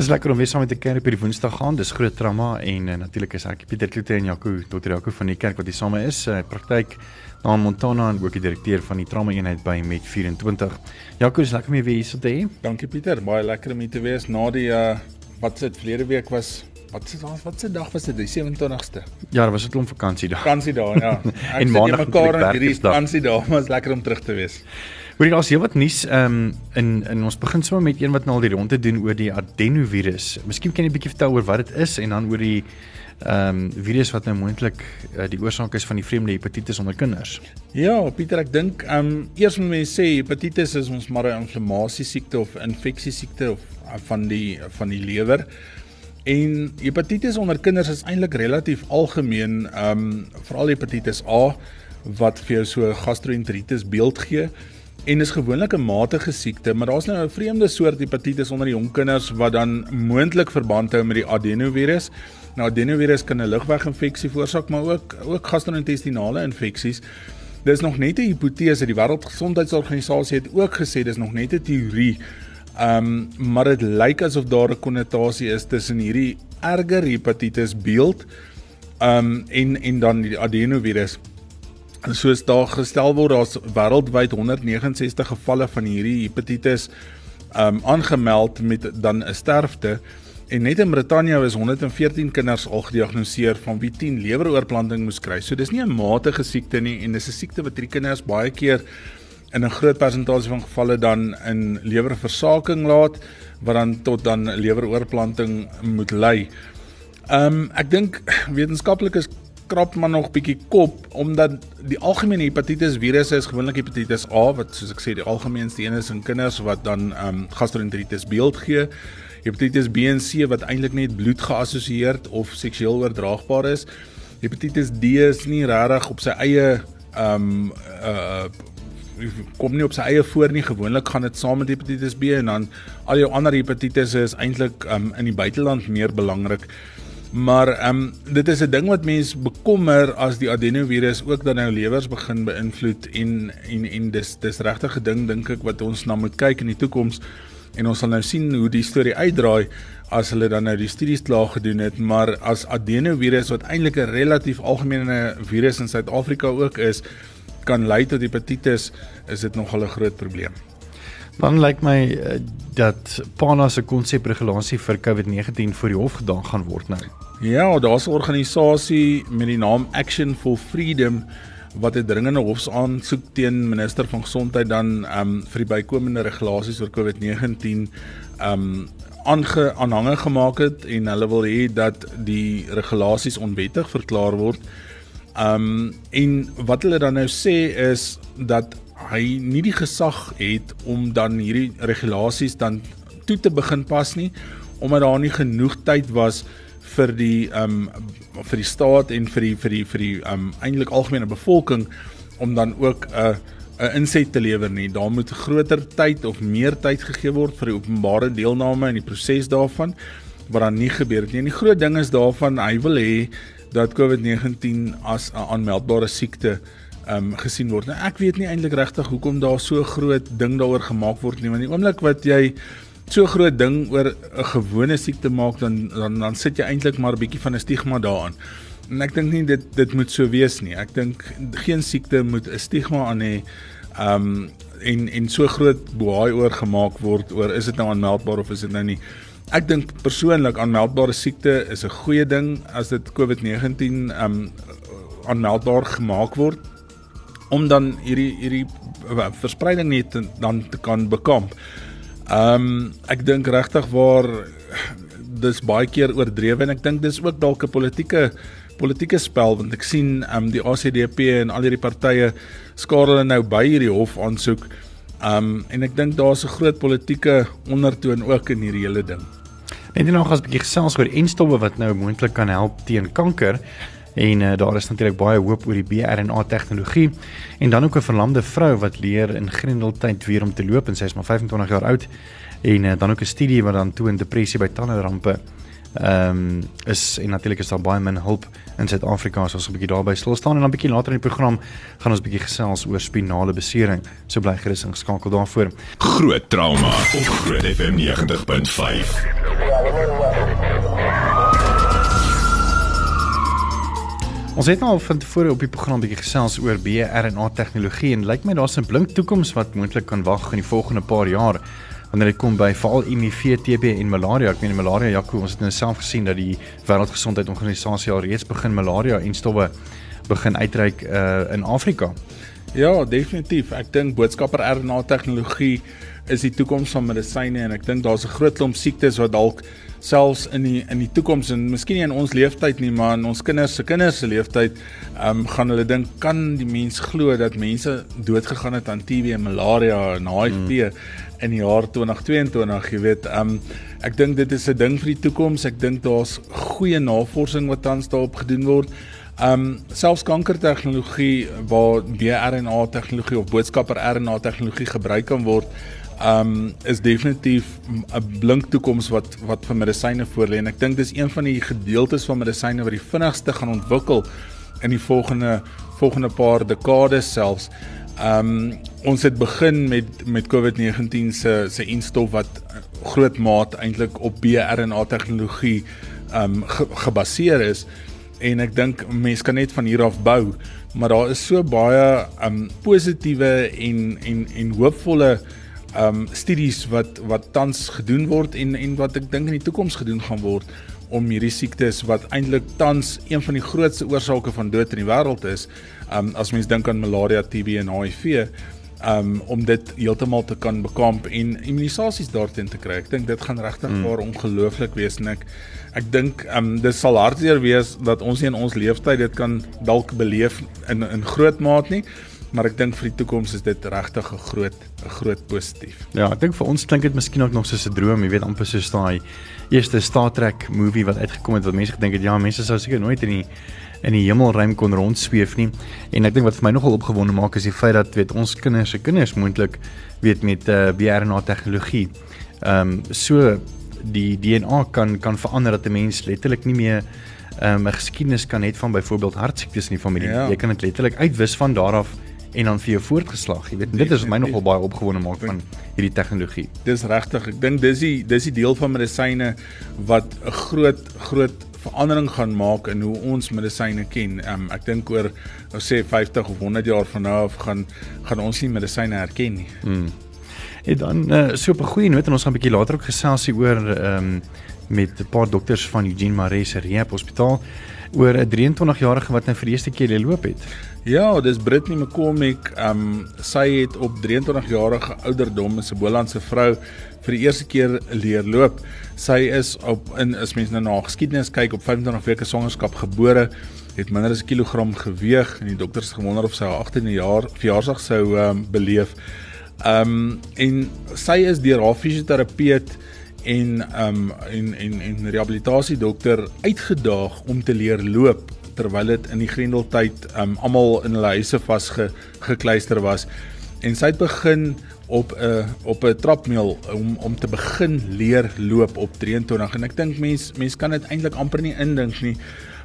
Dis lekker om weer saam met die kerk op hierdie Woensdag gaan. Dis groot trauma en uh, natuurlik is ek Pieter Kloete en Jaco, dokter Jaco van die kerk wat hier saam is. Uh, praktyk na Montana en ook die direkteur van die trauma eenheid by Met 24. Jaco, is lekker om weer hier so te hê. Dankie Pieter, baie lekker om hier te wees na die uh wat dit verlede week was. Wat se wat se dag was dit? Die 27ste. Ja, dit was 'n klomp vakansiedag. Vakansiedag, ja. Ek En maandag mekaar in hierdie vakansiedag, maar is lekker om terug te wees. Hoorie, daar's heelwat nuus ehm um, in in ons begin sommer met een wat nou al die ronde doen oor die adenovirus. Miskien kan jy 'n bietjie vertel oor wat dit is en dan oor die ehm um, virus wat nou moontlik uh, die oorsaak is van die vreemde hepatitis onder kinders. Ja, Pieter, ek dink ehm um, eers moet mense sê hepatitis is ons maar 'n inflammasie siekte of infeksie siekte of uh, van die van die lewer. En hepatitis onder kinders is eintlik relatief algemeen, ehm um, veral hepatitis A wat vir jou so gastroenteritis beeld gee en is gewoonlik 'n matige siekte, maar daar's nou 'n vreemde soort hepatitis onder die jong kinders wat dan moontlik verband hou met die adenovirus. Nou adenovirus kan 'n lugweginfeksie veroorsaak, maar ook ook gastro-intestinale infeksies. Dis nog net 'n hipotese. Die Wêreldgesondheidsorganisasie het ook gesê dis nog net 'n teorie. Ehm um, maar dit lyk asof daar 'n konnotasie is tussen hierdie erger hepatitis beeld ehm um, en en dan die adenovirus. Soos daar gestel word, daar's wêreldwyd 169 gevalle van hierdie hepatitis um, aangemeld met dan 'n sterfte. En net in Brittanje is 114 kinders al gediagnoseer van wie 10 leweroorplanting moes kry. So dis nie 'n matige siekte nie en dis 'n siekte wat hierdie kinders baie keer in 'n groot persentasie van gevalle dan in lewerversaking laat wat dan tot dan leweroorplanting moet lei. Um, ek dink wetenskaplikes krap maar nog bietjie kop omdat die algemene hepatitis virusse is gewoonlik hepatitis A wat soos ek sê die algemeenste een is in kinders wat dan ehm um, gastroenteritis beeld gee. Hepatitis B en C wat eintlik net bloed geassosieerd of seksueel oordraagbaar is. Hepatitis D is nie regtig op sy eie ehm um, uh kom nie op sy eie voor nie. Gewoonlik gaan dit saam met hepatitis B en dan al jou ander hepatitisse is eintlik um, in die buiteland meer belangrik. Maar ehm um, dit is 'n ding wat mense bekommer as die adenovirus ook dan nou lewers begin beïnvloed en en en dis dis regtig 'n ding dink ek wat ons na moet kyk in die toekoms en ons sal nou sien hoe die storie uitdraai as hulle dan nou die studies klaar gedoen het, maar as adenovirus wat eintlik 'n relatief algemene virus in Suid-Afrika ook is, kan lei tot hepatitis, is dit nogal 'n groot probleem. Dan lyk my uh, dat PANA se konsepregulasie vir COVID-19 voor die hof gedaan gaan word nou. Ja, daar's 'n organisasie met die naam Action for Freedom wat 'n dringende hofsaansoek teen minister van gesondheid dan um vir die bykomende regulasies oor COVID-19 um aange aanhange gemaak het en hulle wil hê dat die regulasies onwettig verklaar word. Um en wat hulle dan nou sê is dat hy nie die gesag het om dan hierdie regulasies dan toe te begin pas nie omdat daar nie genoeg tyd was vir die um vir die staat en vir die vir die vir die um eintlik algemene bevolking om dan ook 'n uh, 'n inset te lewer nie. Daar moet groter tyd of meer tyd gegee word vir die openbare deelname in die proses daarvan wat dan nie gebeur het nie. En die groot ding is daarvan hy wil hê dat COVID-19 as 'n aanmeldbare siekte um gesien word. Nou ek weet nie eintlik regtig hoekom daar so groot ding daaroor gemaak word nie, want die oomblik wat jy so groot ding oor 'n gewone siekte maak dan dan dan sit jy eintlik maar 'n bietjie van 'n stigma daaraan. En ek dink nie dit dit moet so wees nie. Ek dink geen siekte moet 'n stigma aan hê. Um en en so groot boei oor gemaak word oor is dit nou aanmeldbaar of is dit nou nie. Ek dink persoonlik aanmeldbare siekte is 'n goeie ding as dit COVID-19 um aanmeldbaar gemaak word om dan hierdie hierdie verspreiding net te, dan te kan bekamp. Ehm um, ek dink regtig waar dis baie keer oordrewe en ek dink dis ook dalk 'n politieke politieke spel want ek sien ehm um, die ACDP en al hierdie partye skaar hulle nou by hierdie hof aansoek. Ehm um, en ek dink daar's 'n groot politieke ondertoon ook in hierdie hele ding. Net gaan ons 'n bietjie gesels oor enstowwe wat nou moontlik kan help teen kanker. En uh, daar is natuurlik baie hoop oor die BRNA tegnologie en dan ook 'n verlamde vrou wat leer in grendeltyd weer om te loop. En sy is maar 25 jaar oud. En uh, dan ook 'n studie wat dan toon depressie by tanderampe ehm um, is. En natuurlik is daar baie min hulp in Suid-Afrika. As ons 'n bietjie daarby stil staan. En dan 'n bietjie later in die program gaan ons bietjie gesels oor spinale besering. So bly gerus ingeskakel daarvoor. Groot trauma op Groot FM 90.5. Ons het nou al van tevore op die program bietjie gesels oor BRNA tegnologie en lyk my daar's 'n blink toekoms wat moontlik kan wag in die volgende paar jaar wanneer dit kom by veral HIV, TB en malaria. Ek meen malaria, Jaco, ons het nou self gesien dat die Wêreldgesondheidsorganisasie al reeds begin malaria en stowwe begin uitreik uh, in Afrika. Ja, definitief. Ek dink boodskapper RNA tegnologie is die toekoms van medisyne en ek dink daar's 'n groot klomp siektes wat dalk selfs in die in die toekoms en miskien nie in ons leeftyd nie, maar in ons kinders se kinders se leeftyd, ehm um, gaan hulle dink kan die mens glo dat mense dood gegaan het aan TB en malaria en HIV mm in die jaar 2022, jy weet, um ek dink dit is 'n ding vir die toekoms. Ek dink daar's goeie navorsing wat tans daarop gedoen word. Um selfs kankertegnologie waar BRNA tegnologie of boodskapper RNA tegnologie gebruik kan word, um is definitief 'n blink toekoms wat wat vir medisyne voorlê en ek dink dis een van die gedeeltes van medisyne wat die vinnigste gaan ontwikkel in die volgende volgende paar dekades selfs. Um, ons het begin met met COVID-19 se se instof wat groot maat eintlik op BRNA tegnologie um, ge, gebaseer is en ek dink mense kan net van hier af bou maar daar is so baie um, positiewe en en en hoopvolle um, studies wat wat tans gedoen word en en wat ek dink in die toekoms gedoen gaan word om hierdie siektes wat eintlik tans een van die grootste oorsake van dood in die wêreld is, um as mens dink aan malaria, TB en HIV, um om dit heeltemal te kan bekamp en immunisasies daarteen te kry. Ek dink dit gaan regtig mm. waar ongelooflik wees en ek ek dink um dit sal hartseer wees dat ons nie in ons lewenstyd dit kan dalk beleef in in groot maat nie maar ek dink vir die toekoms is dit regtig 'n groot 'n groot positief. Ja, ek dink vir ons klink dit miskien ook nog soos 'n droom, jy weet amper soos daai eerste Star Trek movie wat uitgekom het wat mense gedink het ja, mense sou seker nooit in die in die hemelruim kon rondsweef nie. En ek dink wat vir my nogal opgewonde maak is die feit dat weet ons kinders se kinders moontlik weet met uh, eh, BRNA tegnologie. Ehm um, so die DNA kan kan verander dat 'n mens letterlik nie meer ehm, 'n um, geskiedenis kan hê van byvoorbeeld hartsiektes in die familie. Ja. Jy kan dit letterlik uitwis van daar af en dan vir jou voortgeslag. Jy weet, dit is my nogal baie opgewonde maak van hierdie tegnologie. Dis regtig. Ek dink dis die dis die deel van medisyne wat 'n groot groot verandering gaan maak in hoe ons medisyne ken. Um, ek dink oor nou sê 50 of 100 jaar van nou af gaan gaan ons nie medisyne herken nie. Hmm. En dan uh, so op 'n goeie noot en ons gaan 'n bietjie later ook gesels oor ehm um, met 'n paar dokters van Eugene Maree se Rehab Hospitaal oor 'n 23-jarige wat nou vir die eerste keer geloop het. Ja, dis Britney McCormick. Um sy het op 23 jarige ouderdom as 'n Bolandse vrou vir die eerste keer leer loop. Sy is op in as mens nou na geskiedenis kyk op 25 weke swangerskap gebore, het minder as 'n kilogram geweg en die dokters gewonder of sy haar 18de jaar verjaarsdag sou um beleef. Um en sy is deur haar fisioterapeut en um en en en rehabilitasie dokter uitgedaag om te leer loop terwyl dit in die Grendeltyd um almal in hulle huise vasgekluister was. En sy het begin op 'n uh, op 'n trapmeel om om te begin leer loop op 23 en ek dink mense mense kan dit eintlik amper nie indink nie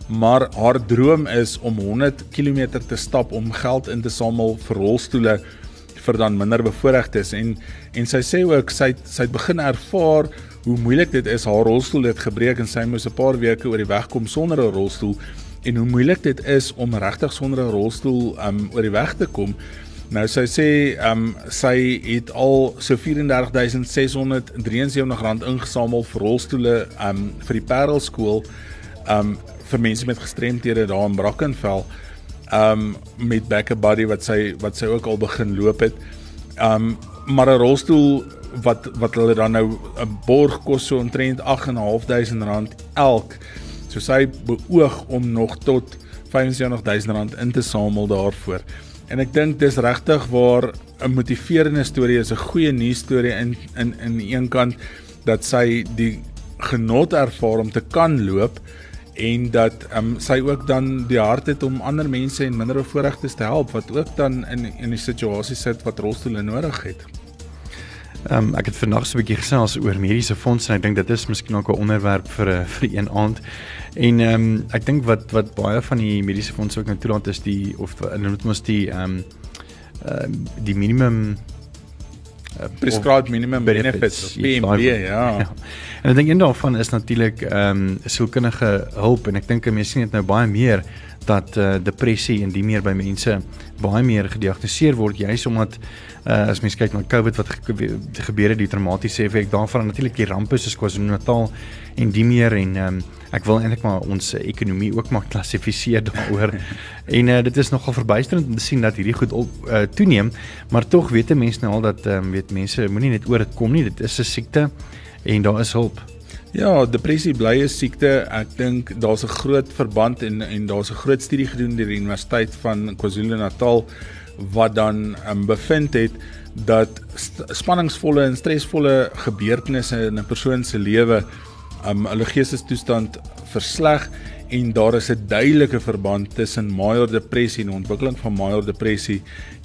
maar haar droom is om 100 km te stap om geld in te samel vir rolstoele vir dan minder bevoorregtes en en sy sê ook sy sy het begin ervaar hoe moeilik dit is haar rolstoel het gebreek en sy moes 'n paar weke oor die weg kom sonder 'n rolstoel en hoe moeilik dit is om regtig sonder 'n rolstoel um oor die weg te kom. Nou sy sê um sy het al so R34673 rand ingesamel vir rolstoele um vir die Parel skool um vir mense met gestremthede daar in Brackenfell um met Backer Buddy wat sy wat sy ook al begin loop het. Um maar 'n rolstoel wat wat hulle dan nou 'n borg kos so omtrent 8.500 rand elk. So sy beoog om nog tot R75000 in te samel daarvoor. En ek dink dis regtig waar 'n motiverende storie is, 'n goeie nuus storie in in in een kant dat sy die genot ervaar om te kan loop en dat um, sy ook dan die hart het om ander mense en minderbevoorregtes te help wat ook dan in in die situasie sit wat rolstoele nodig het. Ehm um, ek het vandag so 'n bietjie gesels oor mediese fondse en ek dink dit is miskien ook 'n onderwerp vir 'n vir een aand. En ehm um, ek dink wat wat baie van die mediese fondse ook nou toelaat is die of hulle moet mos die ehm um, ehm uh, die minimum uh, prescribed minimum benefits, benefits PMB ja. ja. En ek dink een daarvan is natuurlik ehm um, sielkundige hulp en ek dink mense sien dit nou baie meer dat uh, depressie en die meer by mense baie meer gediagnoseer word. Juis omdat uh, as mens kyk na COVID wat gebeur het die traumatiese effek daarvan natuurlik die rampe soos KwaZulu-Natal en die meer en um, ek wil eintlik maar ons ekonomie ook maar klassifiseer daaroor. En uh, dit is nogal verbuisterend om te sien dat hierdie goed op uh, toeneem maar tog weet mense nou al dat um, weet mense moenie net oor dit kom nie dit is 'n siekte en daar is hulp Ja, depressie bly 'n siekte. Ek dink daar's 'n groot verband en en daar's 'n groot studie gedoen deur die Universiteit van KwaZulu-Natal wat dan um, bevind het dat spanningsvolle en stresvolle gebeurtenisse in 'n persoon se lewe um hulle geestestoestand versleg en daar is 'n duidelike verband tussen major depressie en ontwikkeling van major depressie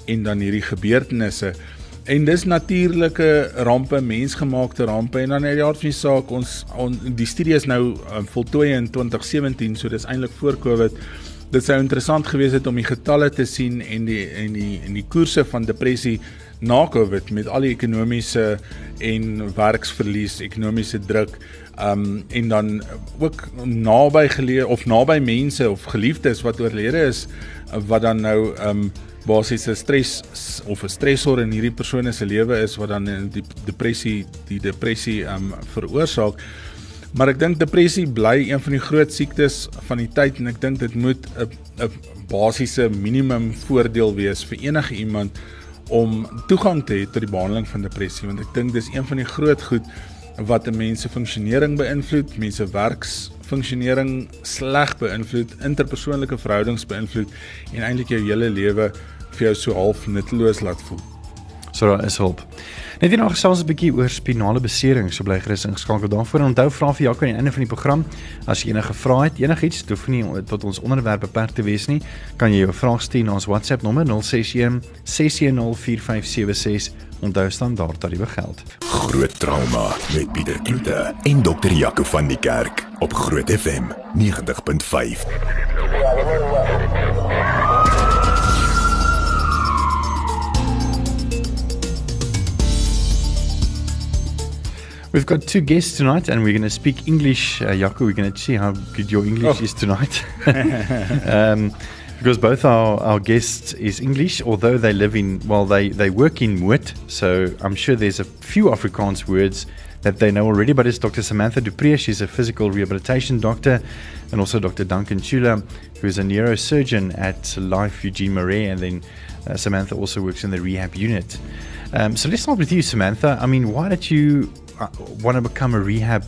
en dan hierdie gebeurtenisse. En dis natuurlike rampe, mensgemaakte rampe en dan in die aard van die saak ons on, die studie is nou um, voltooi in 2017, so dis eintlik voor Covid. Dit sou interessant gewees het om die getalle te sien en die en die en die koerse van depressie na Covid met al die ekonomiese en werksverlies, ekonomiese druk, um en dan ook naby geleë of naby mense of geliefdes wat oorlede is wat dan nou um basies 'n stres of 'n stresor in hierdie persone se lewe is wat dan die depressie die depressie um veroorsaak. Maar ek dink depressie bly een van die groot siektes van die tyd en ek dink dit moet 'n 'n basiese minimum voordeel wees vir enige iemand om toegang te hê tot die behandeling van depressie want ek dink dis een van die groot goed wat 'n mens se funksionering beïnvloed, mense werksfunksionering sleg beïnvloed, interpersoonlike verhoudings beïnvloed en eintlik jou hele lewe vir jou so half nutteloos laat voel. So daar is hulp. Net hier nog gesels 'n bietjie oor spinale besering, so bly gerus ingeskakel daarvoor. Onthou vra vir Jaco aan die einde van die program as jy enige vrae het, enigiets, hoef nie tot ons onderwerp beperk te wees nie, kan jy jou vraag stuur na ons WhatsApp nommer 061 610 4576. Onthou staan daar tariewe geld. Groot trauma met Pieter Kloete en dokter Jaco van die Kerk op Groot FM 90.5. We've got two guests tonight, and we're going to speak English. Uh, Jaco, we're going to see how good your English oh. is tonight. um, because both our, our guests is English, although they live in, well, they, they work in Moot, so I'm sure there's a few Afrikaans words that they know already, but it's Dr. Samantha Dupree. She's a physical rehabilitation doctor, and also Dr. Duncan Chula, who is a neurosurgeon at Life Eugene Marais, and then uh, Samantha also works in the rehab unit. Um, so let's start with you, Samantha. I mean, why did you want to become a rehab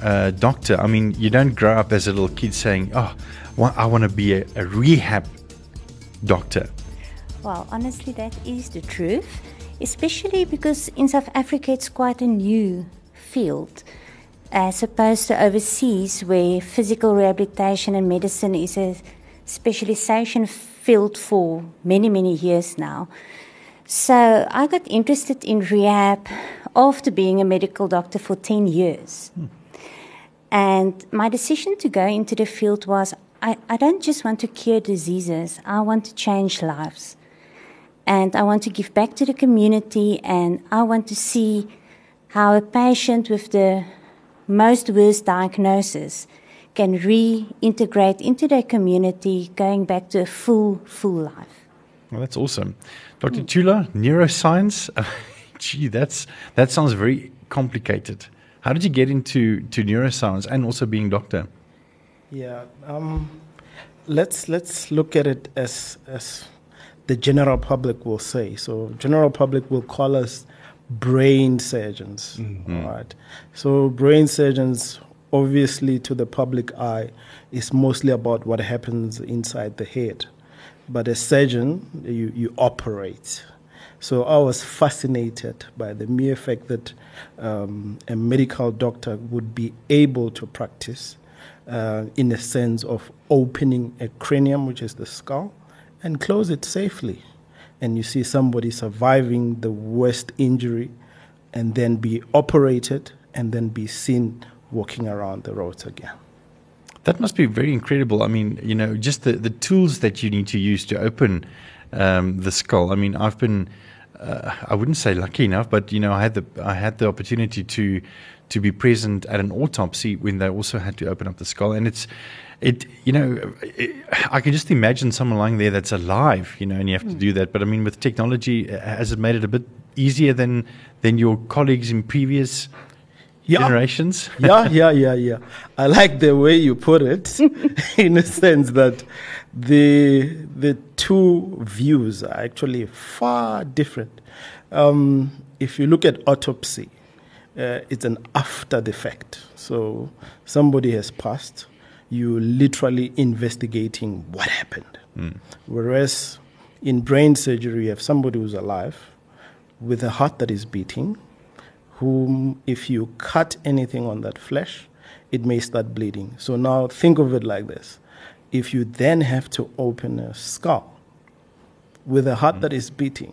uh, doctor. I mean, you don't grow up as a little kid saying, "Oh, well, I want to be a, a rehab doctor." Well, honestly, that is the truth, especially because in South Africa it's quite a new field as opposed to overseas where physical rehabilitation and medicine is a specialization field for many, many years now. So I got interested in rehab after being a medical doctor for 10 years. Hmm. And my decision to go into the field was I, I don't just want to cure diseases, I want to change lives. And I want to give back to the community, and I want to see how a patient with the most worst diagnosis can reintegrate into their community, going back to a full, full life. Well, that's awesome. Dr. Chula, neuroscience. gee, that's that sounds very complicated. How did you get into to neuroscience and also being doctor? Yeah, um, let's let's look at it as as the general public will say. So, general public will call us brain surgeons. Mm-hmm. Right. So, brain surgeons, obviously, to the public eye, is mostly about what happens inside the head. But a surgeon, you, you operate. So I was fascinated by the mere fact that um, a medical doctor would be able to practice uh, in the sense of opening a cranium, which is the skull, and close it safely. And you see somebody surviving the worst injury and then be operated and then be seen walking around the roads again. That must be very incredible. I mean, you know, just the, the tools that you need to use to open um, the skull. I mean, I've been, uh, I wouldn't say lucky enough, but you know, I had the I had the opportunity to to be present at an autopsy when they also had to open up the skull, and it's it you know it, I can just imagine someone lying there that's alive, you know, and you have to do that. But I mean, with technology, has it made it a bit easier than than your colleagues in previous Yeah. generations? yeah, yeah, yeah, yeah. I like the way you put it, in a sense that the the two views are actually far different. Um, if you look at autopsy, uh, it's an after the fact. So somebody has passed, You're literally investigating what happened. Whereas in brain surgery, you have somebody who's alive with a heart that is beating whom, if you cut anything on that flesh, it may start bleeding. So now think of it like this if you then have to open a skull with a heart that is beating,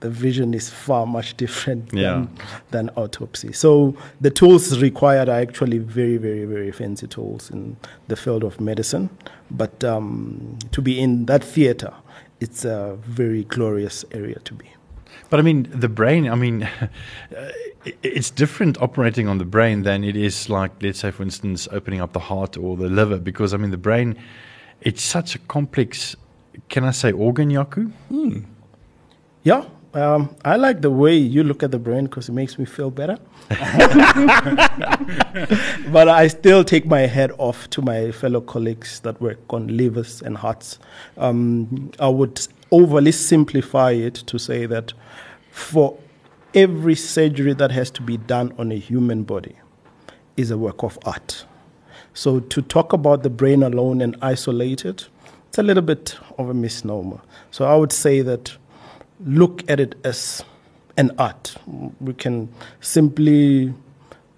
the vision is far much different Yeah. than, than autopsy. So the tools required are actually very, very, very fancy tools in the field of medicine. But um, to be in that theater, it's a very glorious area to be. But I mean, the brain, I mean, it's different operating on the brain than it is like, let's say, for instance, opening up the heart or the liver, because I mean, the brain, it's such a complex, can I say, organ, Jaco? Yeah, um, I like the way you look at the brain because it makes me feel better. but I still take my head off to my fellow colleagues that work on livers and hearts. Um, I would overly simplify it to say that for every surgery that has to be done on a human body is a work of art. So to talk about the brain alone and isolate it, it's a little bit of a misnomer. So I would say that look at it as an art. We can simply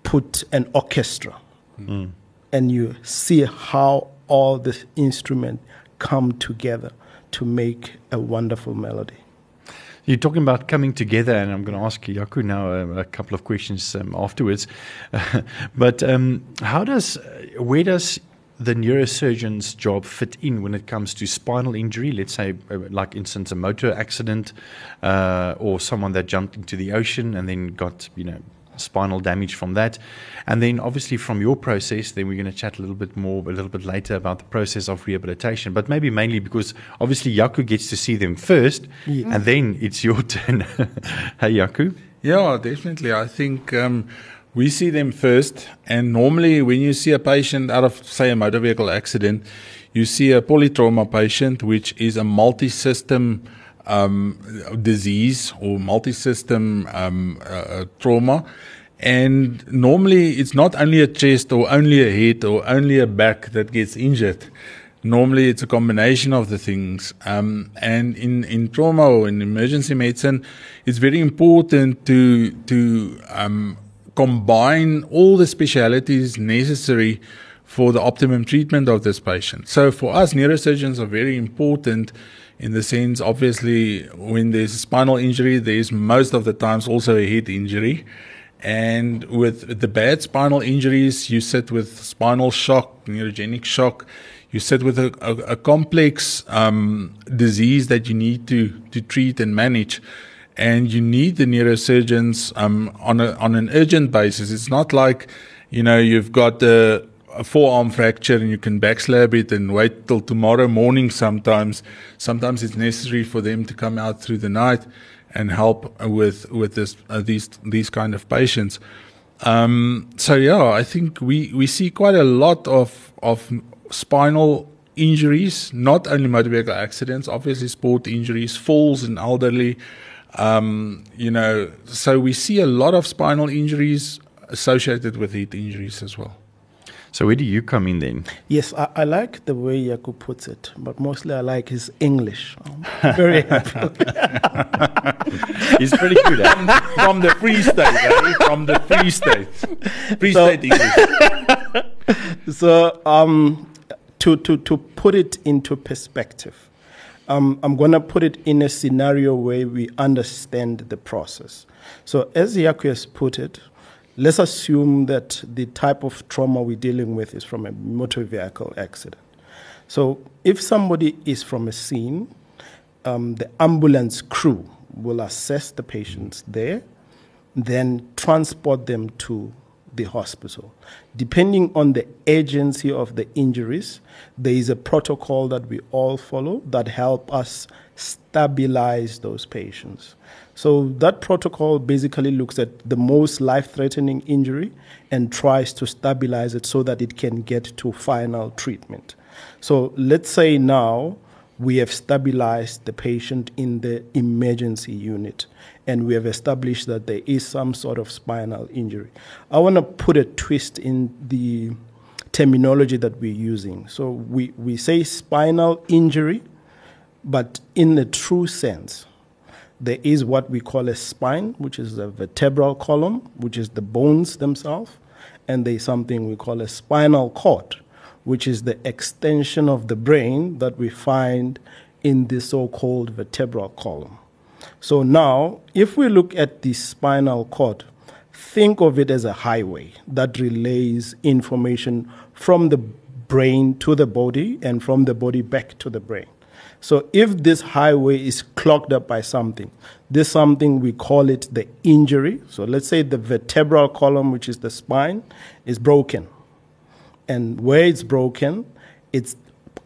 put an orchestra mm. and you see how all the instruments come together to make a wonderful melody. You're talking about coming together, and I'm going to ask Jaco now uh, a couple of questions um, afterwards. but um, how does, where does the neurosurgeon's job fit in when it comes to spinal injury? Let's say, uh, like instance, a motor accident, uh, or someone that jumped into the ocean and then got, you know, spinal damage from that. And then obviously from your process, then we're going to chat a little bit more a little bit later about the process of rehabilitation. But maybe mainly because obviously Jaco gets to see them first and then it's your turn. hey Jaco. Yeah, definitely. I think um, we see them first, and normally when you see a patient out of, say, a motor vehicle accident, you see a polytrauma patient, which is a multi-system um, disease or multi-system um, uh, uh, trauma. And normally it's not only a chest or only a head or only a back that gets injured. Normally it's a combination of the things. Um, and in, in trauma or in emergency medicine, it's very important to, to um, combine all the specialities necessary for the optimum treatment of this patient. So for us, neurosurgeons are very important in the sense, obviously, when there's a spinal injury, there's most of the times also a head injury. And with the bad spinal injuries, you sit with spinal shock, neurogenic shock. You sit with a, a, a complex um, disease that you need to, to treat and manage. And you need the neurosurgeons um, on, a, on an urgent basis. It's not like, you know, you've got a, a forearm fracture and you can backslab it and wait till tomorrow morning sometimes. Sometimes it's necessary for them to come out through the night and help with with this uh, these these kind of patients. Um, so yeah, I think we we see quite a lot of of spinal injuries, not only motor vehicle accidents, obviously sport injuries, falls in elderly. Um, you know, so we see a lot of spinal injuries associated with heat injuries as well. So where do you come in then? Yes, I, I like the way Jaco puts it, but mostly I like his English. I'm very happy. He's pretty good at it. From the Free State, eh? from the Free State, Free So- State English. so um, to, to, to put it into perspective, um, I'm going to put it in a scenario where we understand the process. So, as Jaco has put it, let's assume that the type of trauma we're dealing with is from a motor vehicle accident. So, if somebody is from a scene, um, the ambulance crew will assess the patients there, then transport them to the hospital. Depending on the agency of the injuries, there is a protocol that we all follow that help us stabilize those patients. So that protocol basically looks at the most life-threatening injury and tries to stabilize it so that it can get to final treatment. So let's say now we have stabilized the patient in the emergency unit and we have established that there is some sort of spinal injury. I want to put a twist in the terminology that we're using. So we, we say spinal injury, but in the true sense, there is what we call a spine, which is the vertebral column, which is the bones themselves, and there's something we call a spinal cord, which is the extension of the brain that we find in the so called vertebral column. So now, if we look at the spinal cord, think of it as a highway that relays information from the brain to the body and from the body back to the brain. So if this highway is clogged up by something, this something we call it the injury. So let's say the vertebral column, which is the spine, is broken. And where it's broken, it's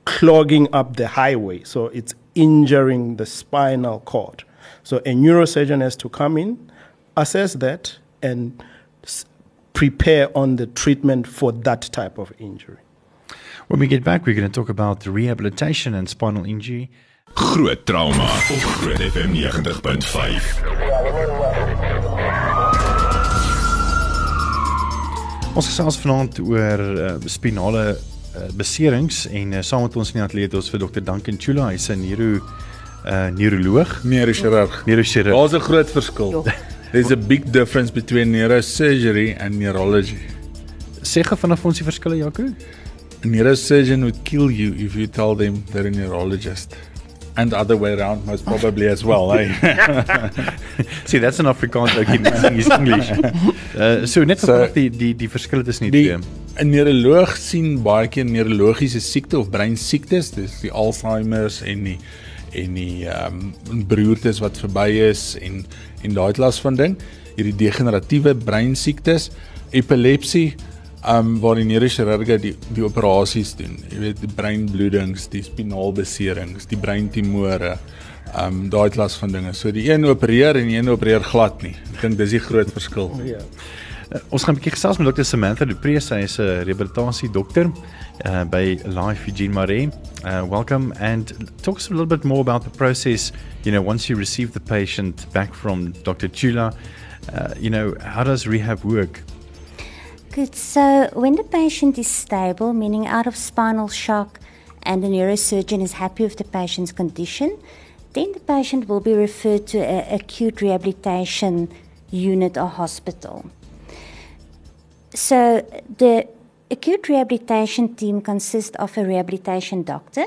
clogging up the highway. So it's injuring the spinal cord. So a neurosurgeon has to come in, assess that, and prepare on the treatment for that type of injury. When we get back, we're going to talk about rehabilitation and spinal injury. Groot trauma op Groot FM 90.5. Ons gesels vanaand oor uh, spinale uh, beserings en uh, saam met ons in die ateljee ons vir Dr. Duncan Chula, hy's 'n neuro uh, neuroloog, neurochirurg. Neurochirurg. Daar's 'n groot verskil. There's a big difference between neurosurgery and neurology. Sê gou vanaf ons die verskille, Jaco? A neurosurgeon would kill you if you tell them they're a neurologist. And the other way around, most probably as well, eh? See, that's an Afrikaans ook in English. Uh, so net so, die die die verskille tussen die twee. 'n Neuroloog sien baie keer neurologiese siekte of brein siektes, dis die Alzheimer's en die en die ehm um, broertes wat verby is en en daai klas van ding, hierdie degeneratiewe brein siektes, epilepsie, um waar die neurochirurge die die operasies doen. Jy weet die breinbloedings, die spinaalbeserings, die breintumore, um daai klas van dinge. So die een opereer en die een opereer glad nie. Ek dink dis die groot verskil. Ja. Uh, ons gaan 'n bietjie gesels met dokter Samantha Dupree, sy is 'n rehabilitasie dokter uh, by Life Eugene Maree. Uh, welcome and talk us a little bit more about the process, you know, once you receive the patient back from Dr. Chula, uh, you know, how does rehab work? Good. So, when the patient is stable, meaning out of spinal shock, and the neurosurgeon is happy with the patient's condition, then the patient will be referred to an acute rehabilitation unit or hospital. So, the acute rehabilitation team consists of a rehabilitation doctor,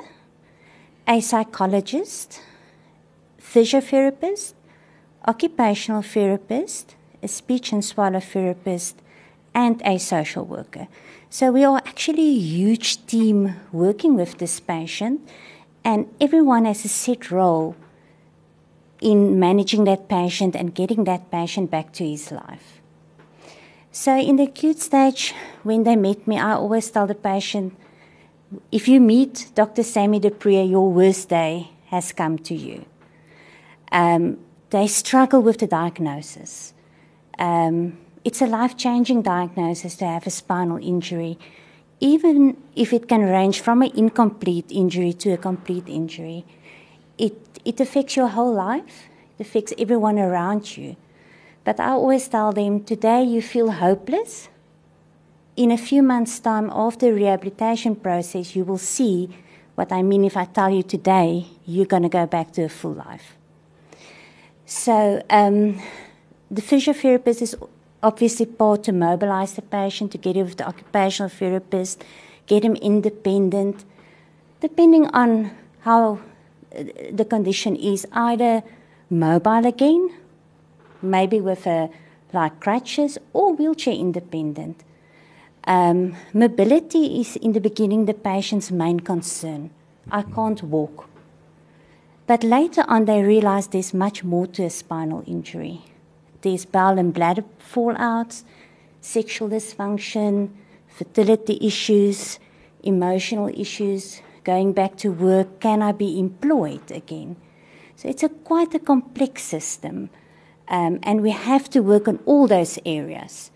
a psychologist, physiotherapist, occupational therapist, a speech and swallow therapist, and a social worker. So we are actually a huge team working with this patient, and everyone has a set role in managing that patient and getting that patient back to his life. So, in the acute stage, when they meet me, I always tell the patient if you meet Dr. Sammy Dupree, your worst day has come to you. Um, they struggle with the diagnosis. Um, it's a life changing diagnosis to have a spinal injury, even if it can range from an incomplete injury to a complete injury. It, it affects your whole life, it affects everyone around you. But I always tell them today you feel hopeless. In a few months' time, after the rehabilitation process, you will see what I mean if I tell you today you're going to go back to a full life. So, um, the physiotherapist is obviously part to mobilize the patient to get him with the occupational therapist, get him independent, depending on how uh, the condition is, either mobile again, maybe with a like crutches or wheelchair independent. Um, mobility is in the beginning the patient's main concern. I can't walk. But later on, they realize there's much more to a spinal injury. There's bowel and bladder fallouts, sexual dysfunction, fertility issues, emotional issues, going back to work, can I be employed again? So it's a quite a complex system. Um, and we have to work on all those areas.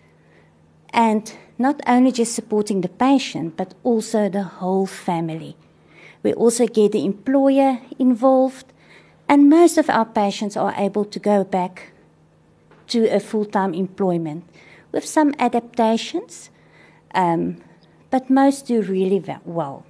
And not only just supporting the patient, but also the whole family. We also get the employer involved, and most of our patients are able to go back to a full time employment with some adaptations, um, but most do really well.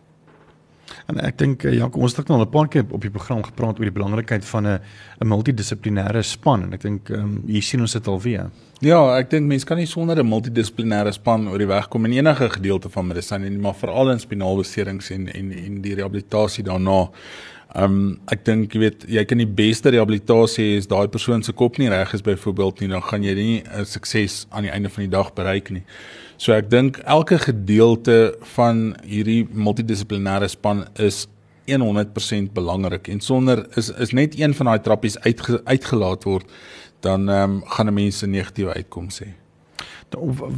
En ek dink eh, ja, ons het ook nog 'n paar keer op die program gepraat oor die belangrikheid van 'n 'n multidissiplinêre span en ek dink ehm um, hier sien ons dit alweer. Ja, ek dink mense kan nie sonder 'n multidissiplinêre span oor die weg kom in enige gedeelte van medisyne nie, maar veral in spinalbeserings en en en die rehabilitasie daarna. Ehm um, ek dink jy weet jy kan die beste rehabilitasie as daai persoon se kop nie reg is byvoorbeeld nie, dan gaan jy nie 'n sukses aan die einde van die dag bereik nie. So ek dink elke gedeelte van hierdie multidissiplinêre span is 100% belangrik en sonder is is net een van daai trappies uitge, uitgelaat word dan ehm um, gaan 'n mens 'n negatiewe uitkoms hê.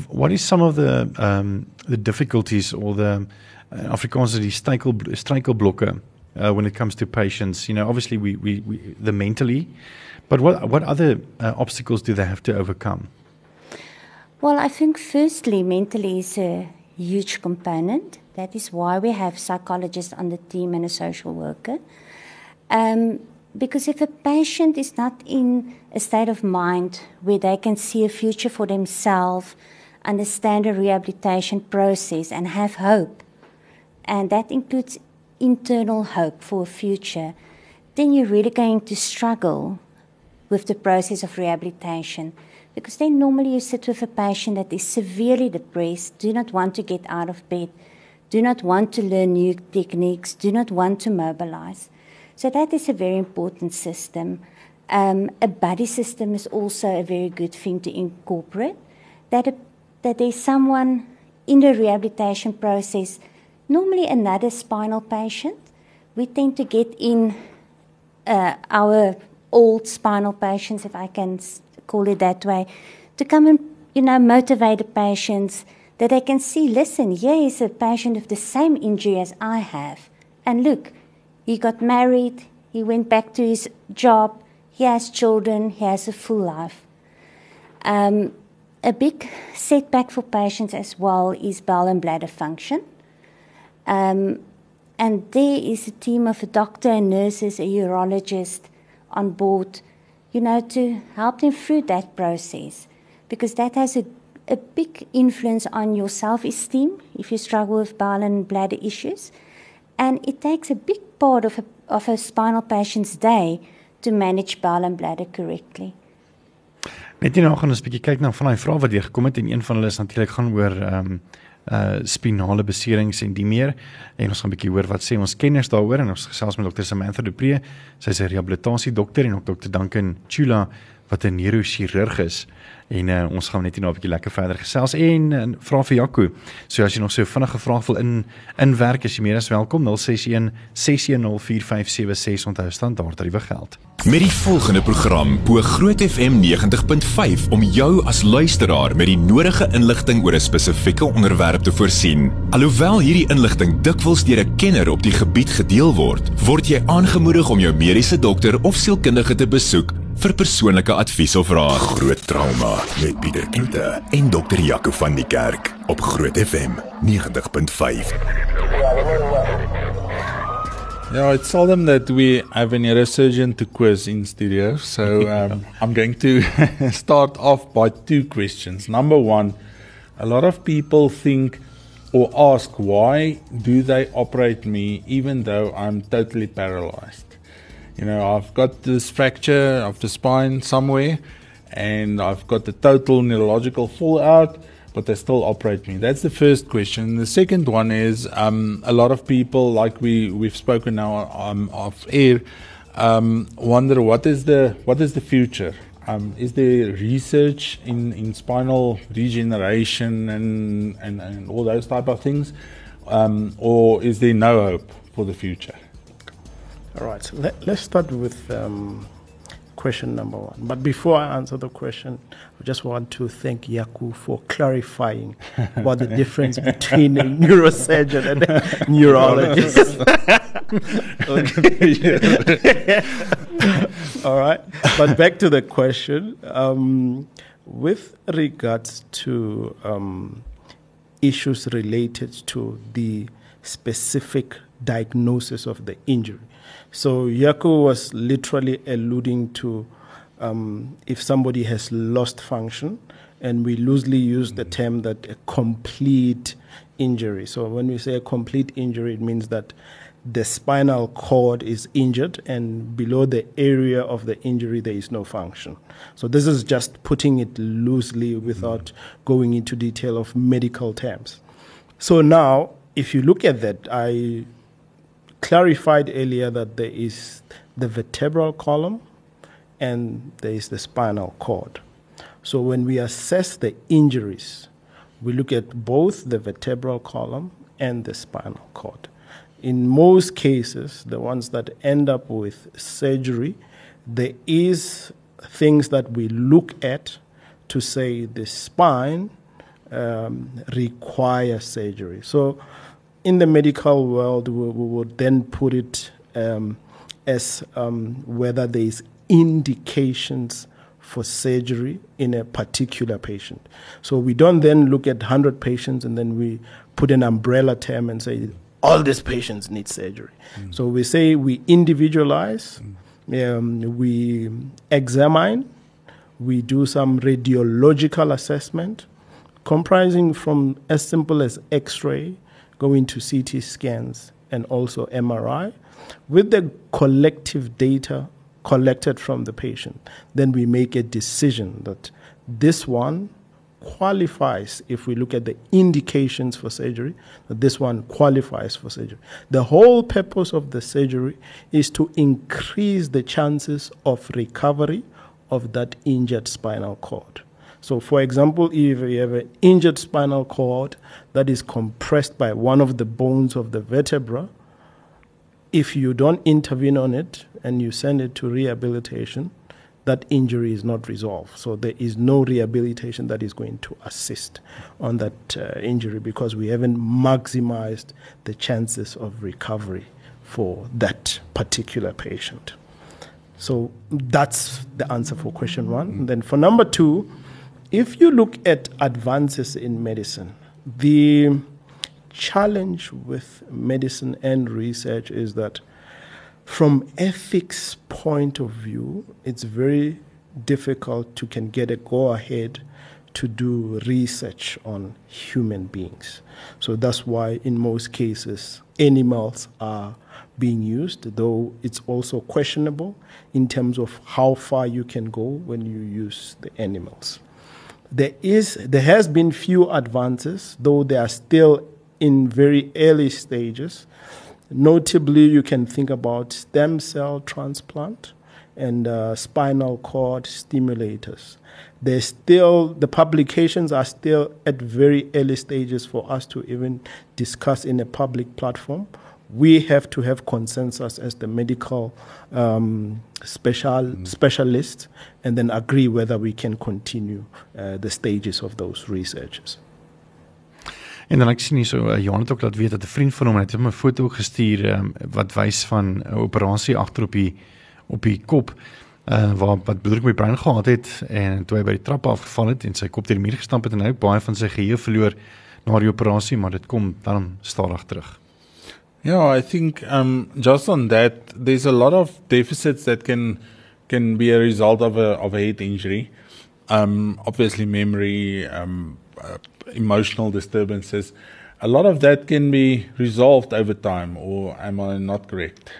What is some of the um the difficulties or the uh, Afrikaans die struikel struikelblokke uh, when it comes to patients, you know, obviously we we, we the mentally but what what other uh, obstacles do they have to overcome? Well, I think firstly, mentally is a huge component. That is why we have psychologists on the team and a social worker. Um, because if a patient is not in a state of mind where they can see a future for themselves, understand a rehabilitation process, and have hope, and that includes internal hope for a future, then you're really going to struggle with the process of rehabilitation because then normally you sit with a patient that is severely depressed, do not want to get out of bed, do not want to learn new techniques, do not want to mobilize. So that is a very important system. Um, a buddy system is also a very good thing to incorporate. That, a, that there's someone in the rehabilitation process, normally another spinal patient. We tend to get in uh, our old spinal patients, if I can call it that way, to come and you know motivate the patients that they can see. Listen, here is a patient with the same injury as I have, and look, he got married, he went back to his job, he has children, he has a full life. Um, a big setback for patients as well is bowel and bladder function. Um, and there is a team of a doctor and nurses, a urologist on board you know, to help them through that process because that has a, a big influence on your self esteem if you struggle with bowel and bladder issues. And it takes a big part of a, of a spinal patient's day to manage bowel and bladder correctly. Net nou gaan ons 'n bietjie kyk na van daai vrae wat jy gekom het en een van hulle is natuurlik gaan oor ehm um, uh spinale beserings en die meer. En ons gaan 'n bietjie hoor wat sê ons kenners daaroor en ons gesels met dokter Samantha Dupree sy's 'n rehabilitasie dokter en ook dokter Duncan Chula wat 'n neurochirurg is en uh, ons gaan net hier nou 'n bietjie lekker verder gesels en, en vra vir Jaco. So as jy nog so vinnige vrae wil in inwerk, is jy meer as welkom 061 6104576 onthou standaard tariewe geld. Met die volgende program bo Groot FM 90.5 om jou as luisteraar met die nodige inligting oor 'n spesifieke onderwerp te voorsien. Alhoewel hierdie inligting dikwels deur 'n kenner op die gebied gedeel word, word jy aangemoedig om jou mediese dokter of sielkundige te besoek vir persoonlike advies of raad. Groot trauma met Pieter Kloete en dokter Jaco van die Kerk op Groot FM 90.5. Yeah, it's seldom that we have a neurosurgeon to quiz in studio. So um, I'm going to start off by two questions. Number one, a lot of people think or ask why do they operate me even though I'm totally paralyzed? You know, I've got this fracture of the spine somewhere, and I've got the total neurological fallout, but they still operate me. That's the first question. The second one is um, a lot of people, like we we've spoken now um, off air, um, wonder what is the what is the future. Um, is there research in, in spinal regeneration and, and, and all those type of things, um, or is there no hope for the future? All right. So let, us start with um, question number one. But before I answer the question, I just want to thank Jaco for clarifying what the difference between a neurosurgeon and a neurologist. All right. But back to the question. Um, with regards to um, issues related to the specific diagnosis of the injury, so Jaco was literally alluding to um, if somebody has lost function, and we loosely use the term that a complete injury. So when we say a complete injury, it means that the spinal cord is injured, and below the area of the injury, there is no function. So this is just putting it loosely without going into detail of medical terms. So now, if you look at that, I clarified earlier that there is the vertebral column and there is the spinal cord. So when we assess the injuries, we look at both the vertebral column and the spinal cord. In most cases, the ones that end up with surgery, there is things that we look at to say the spine um, requires surgery. So in the medical world, we, we would then put it um, as um, whether there is indications for surgery in a particular patient. So we don't then look at 100 patients and then we put an umbrella term and say all these patients need surgery. Mm. So we say we individualize, mm. um, we examine, we do some radiological assessment comprising from as simple as x-ray going to CT scans and also MRI. With the collective data collected from the patient, then we make a decision that this one qualifies, if we look at the indications for surgery, that this one qualifies for surgery. The whole purpose of the surgery is to increase the chances of recovery of that injured spinal cord. So, for example, if you have an injured spinal cord that is compressed by one of the bones of the vertebra, if you don't intervene on it and you send it to rehabilitation, that injury is not resolved. So there is no rehabilitation that is going to assist on that uh, injury because we haven't maximized the chances of recovery for that particular patient. So that's the answer for question one. And then for number two, if you look at advances in medicine, the challenge with medicine and research is that from ethics point of view, it's very difficult to can get a go ahead to do research on human beings. So that's why in most cases animals are being used, though it's also questionable in terms of how far you can go when you use the animals there is there has been few advances, though they are still in very early stages. Notably, you can think about stem cell transplant and uh, spinal cord stimulators. There's still the publications are still at very early stages for us to even discuss in a public platform we have to have consensus as the medical um, special mm. specialists and then agree whether we can continue uh, the stages of those researches. En dan ek sien hier so uh, Johan het ook laat weet dat 'n vriend van hom het hom 'n foto gestuur um, wat wys van 'n operasie agter op die op die kop uh waar wat bloed op my brein gehad het en toe hy by die trap afgeval het en sy kop teen die muur gestamp het en hy baie van sy geheue verloor na die operasie maar dit kom dan stadig terug. Yeah, I think um, just on that, there's a lot of deficits that can can be a result of a of a head injury. Um, obviously, memory, um, uh, emotional disturbances. A lot of that can be resolved over time, or am I not correct?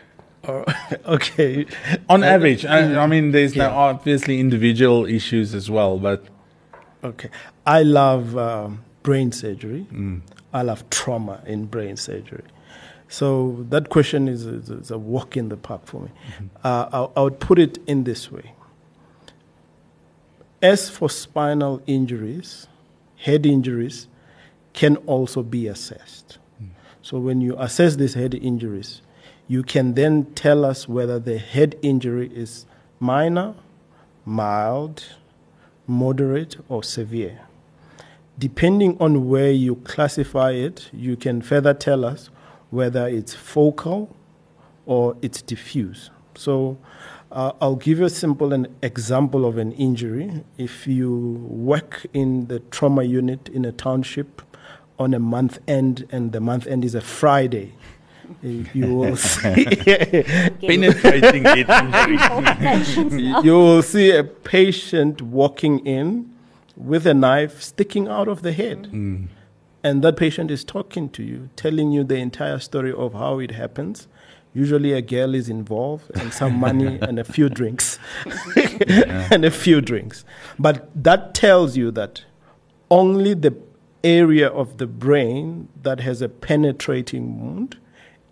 Uh, okay. On average, I, I mean, there's Yeah. now obviously individual issues as well, but Okay. I love um, brain surgery. I love trauma in brain surgery. So that question is, is, a walk in the park for me. Uh, I, I would put it in this way. As for spinal injuries, head injuries can also be assessed. So when you assess these head injuries, you can then tell us whether the head injury is minor, mild, moderate, or severe. Depending on where you classify it, you can further tell us whether it's focal or it's diffuse. So uh, I'll give you a simple an example of an injury. If you work in the trauma unit in a township on a month end and the month end is a Friday, you you will see penetrating head injury. You will see a patient walking in with a knife sticking out of the head. And that patient is talking to you, telling you the entire story of how it happens. Usually, a girl is involved and some money and a few drinks. and a few drinks. But that tells you that only the area of the brain that has a penetrating wound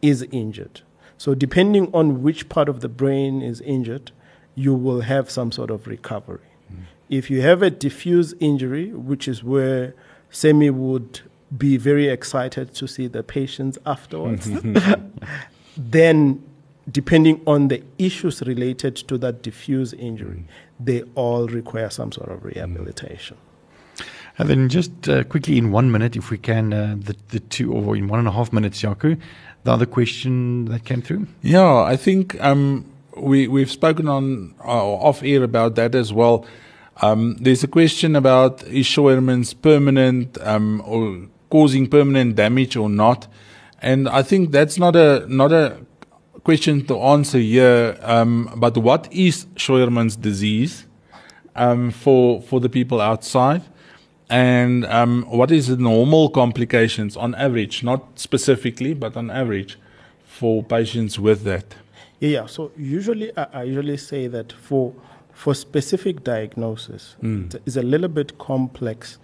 is injured. So, depending on which part of the brain is injured, you will have some sort of recovery. Hmm. If you have a diffuse injury, which is where Semi would be very excited to see the patients afterwards, then depending on the issues related to that diffuse injury, they all require some sort of rehabilitation. And then just uh, quickly in one minute, if we can, uh, the, the two, or in one and a half minutes, Jaco, the other question that came through? Yeah, I think um, we we've spoken on uh, off air about that as well. Um, there's a question about is Scheuermann's permanent um, or causing permanent damage or not, and I think that's not a not a question to answer here. Um, but what is Scheuermann's disease um, for for the people outside? And um, what is the normal complications on average, not specifically, but on average, for patients with that? Yeah, yeah. So usually, I, I usually say that for for specific diagnosis, it's, it's a little bit complex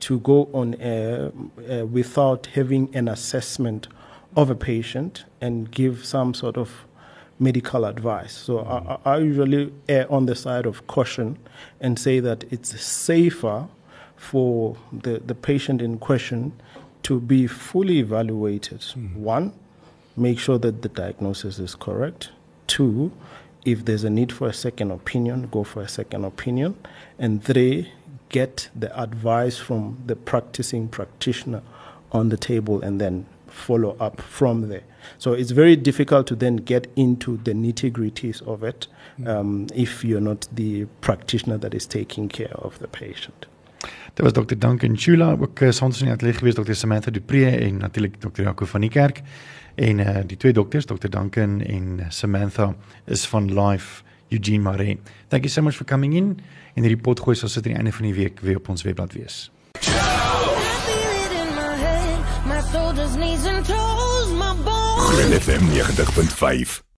to go on air uh, without having an assessment of a patient and give some sort of medical advice. So I, I I usually err on the side of caution and say that it's safer for the, the patient in question to be fully evaluated. One, make sure that the diagnosis is correct. Two, if there's a need for a second opinion, go for a second opinion. And three, get the advice from the practicing practitioner on the table and then follow up from there. So it's very difficult to then get into the nitty gritties of it um, if you're not the practitioner that is taking care of the patient. Dit was Dr. Duncan Chula, ook uh, saans in die ateljee gewees Dr. Samantha Dupree en natuurlik Dr. Jaco van die kerk. En uh, die twee dokters, Dr. Duncan en Samantha is van Life Eugene Marais. Thank you so much for coming in. en hierdie potgooi sal sit aan die einde van die week weer op ons webblad wees. Glen FM 90.5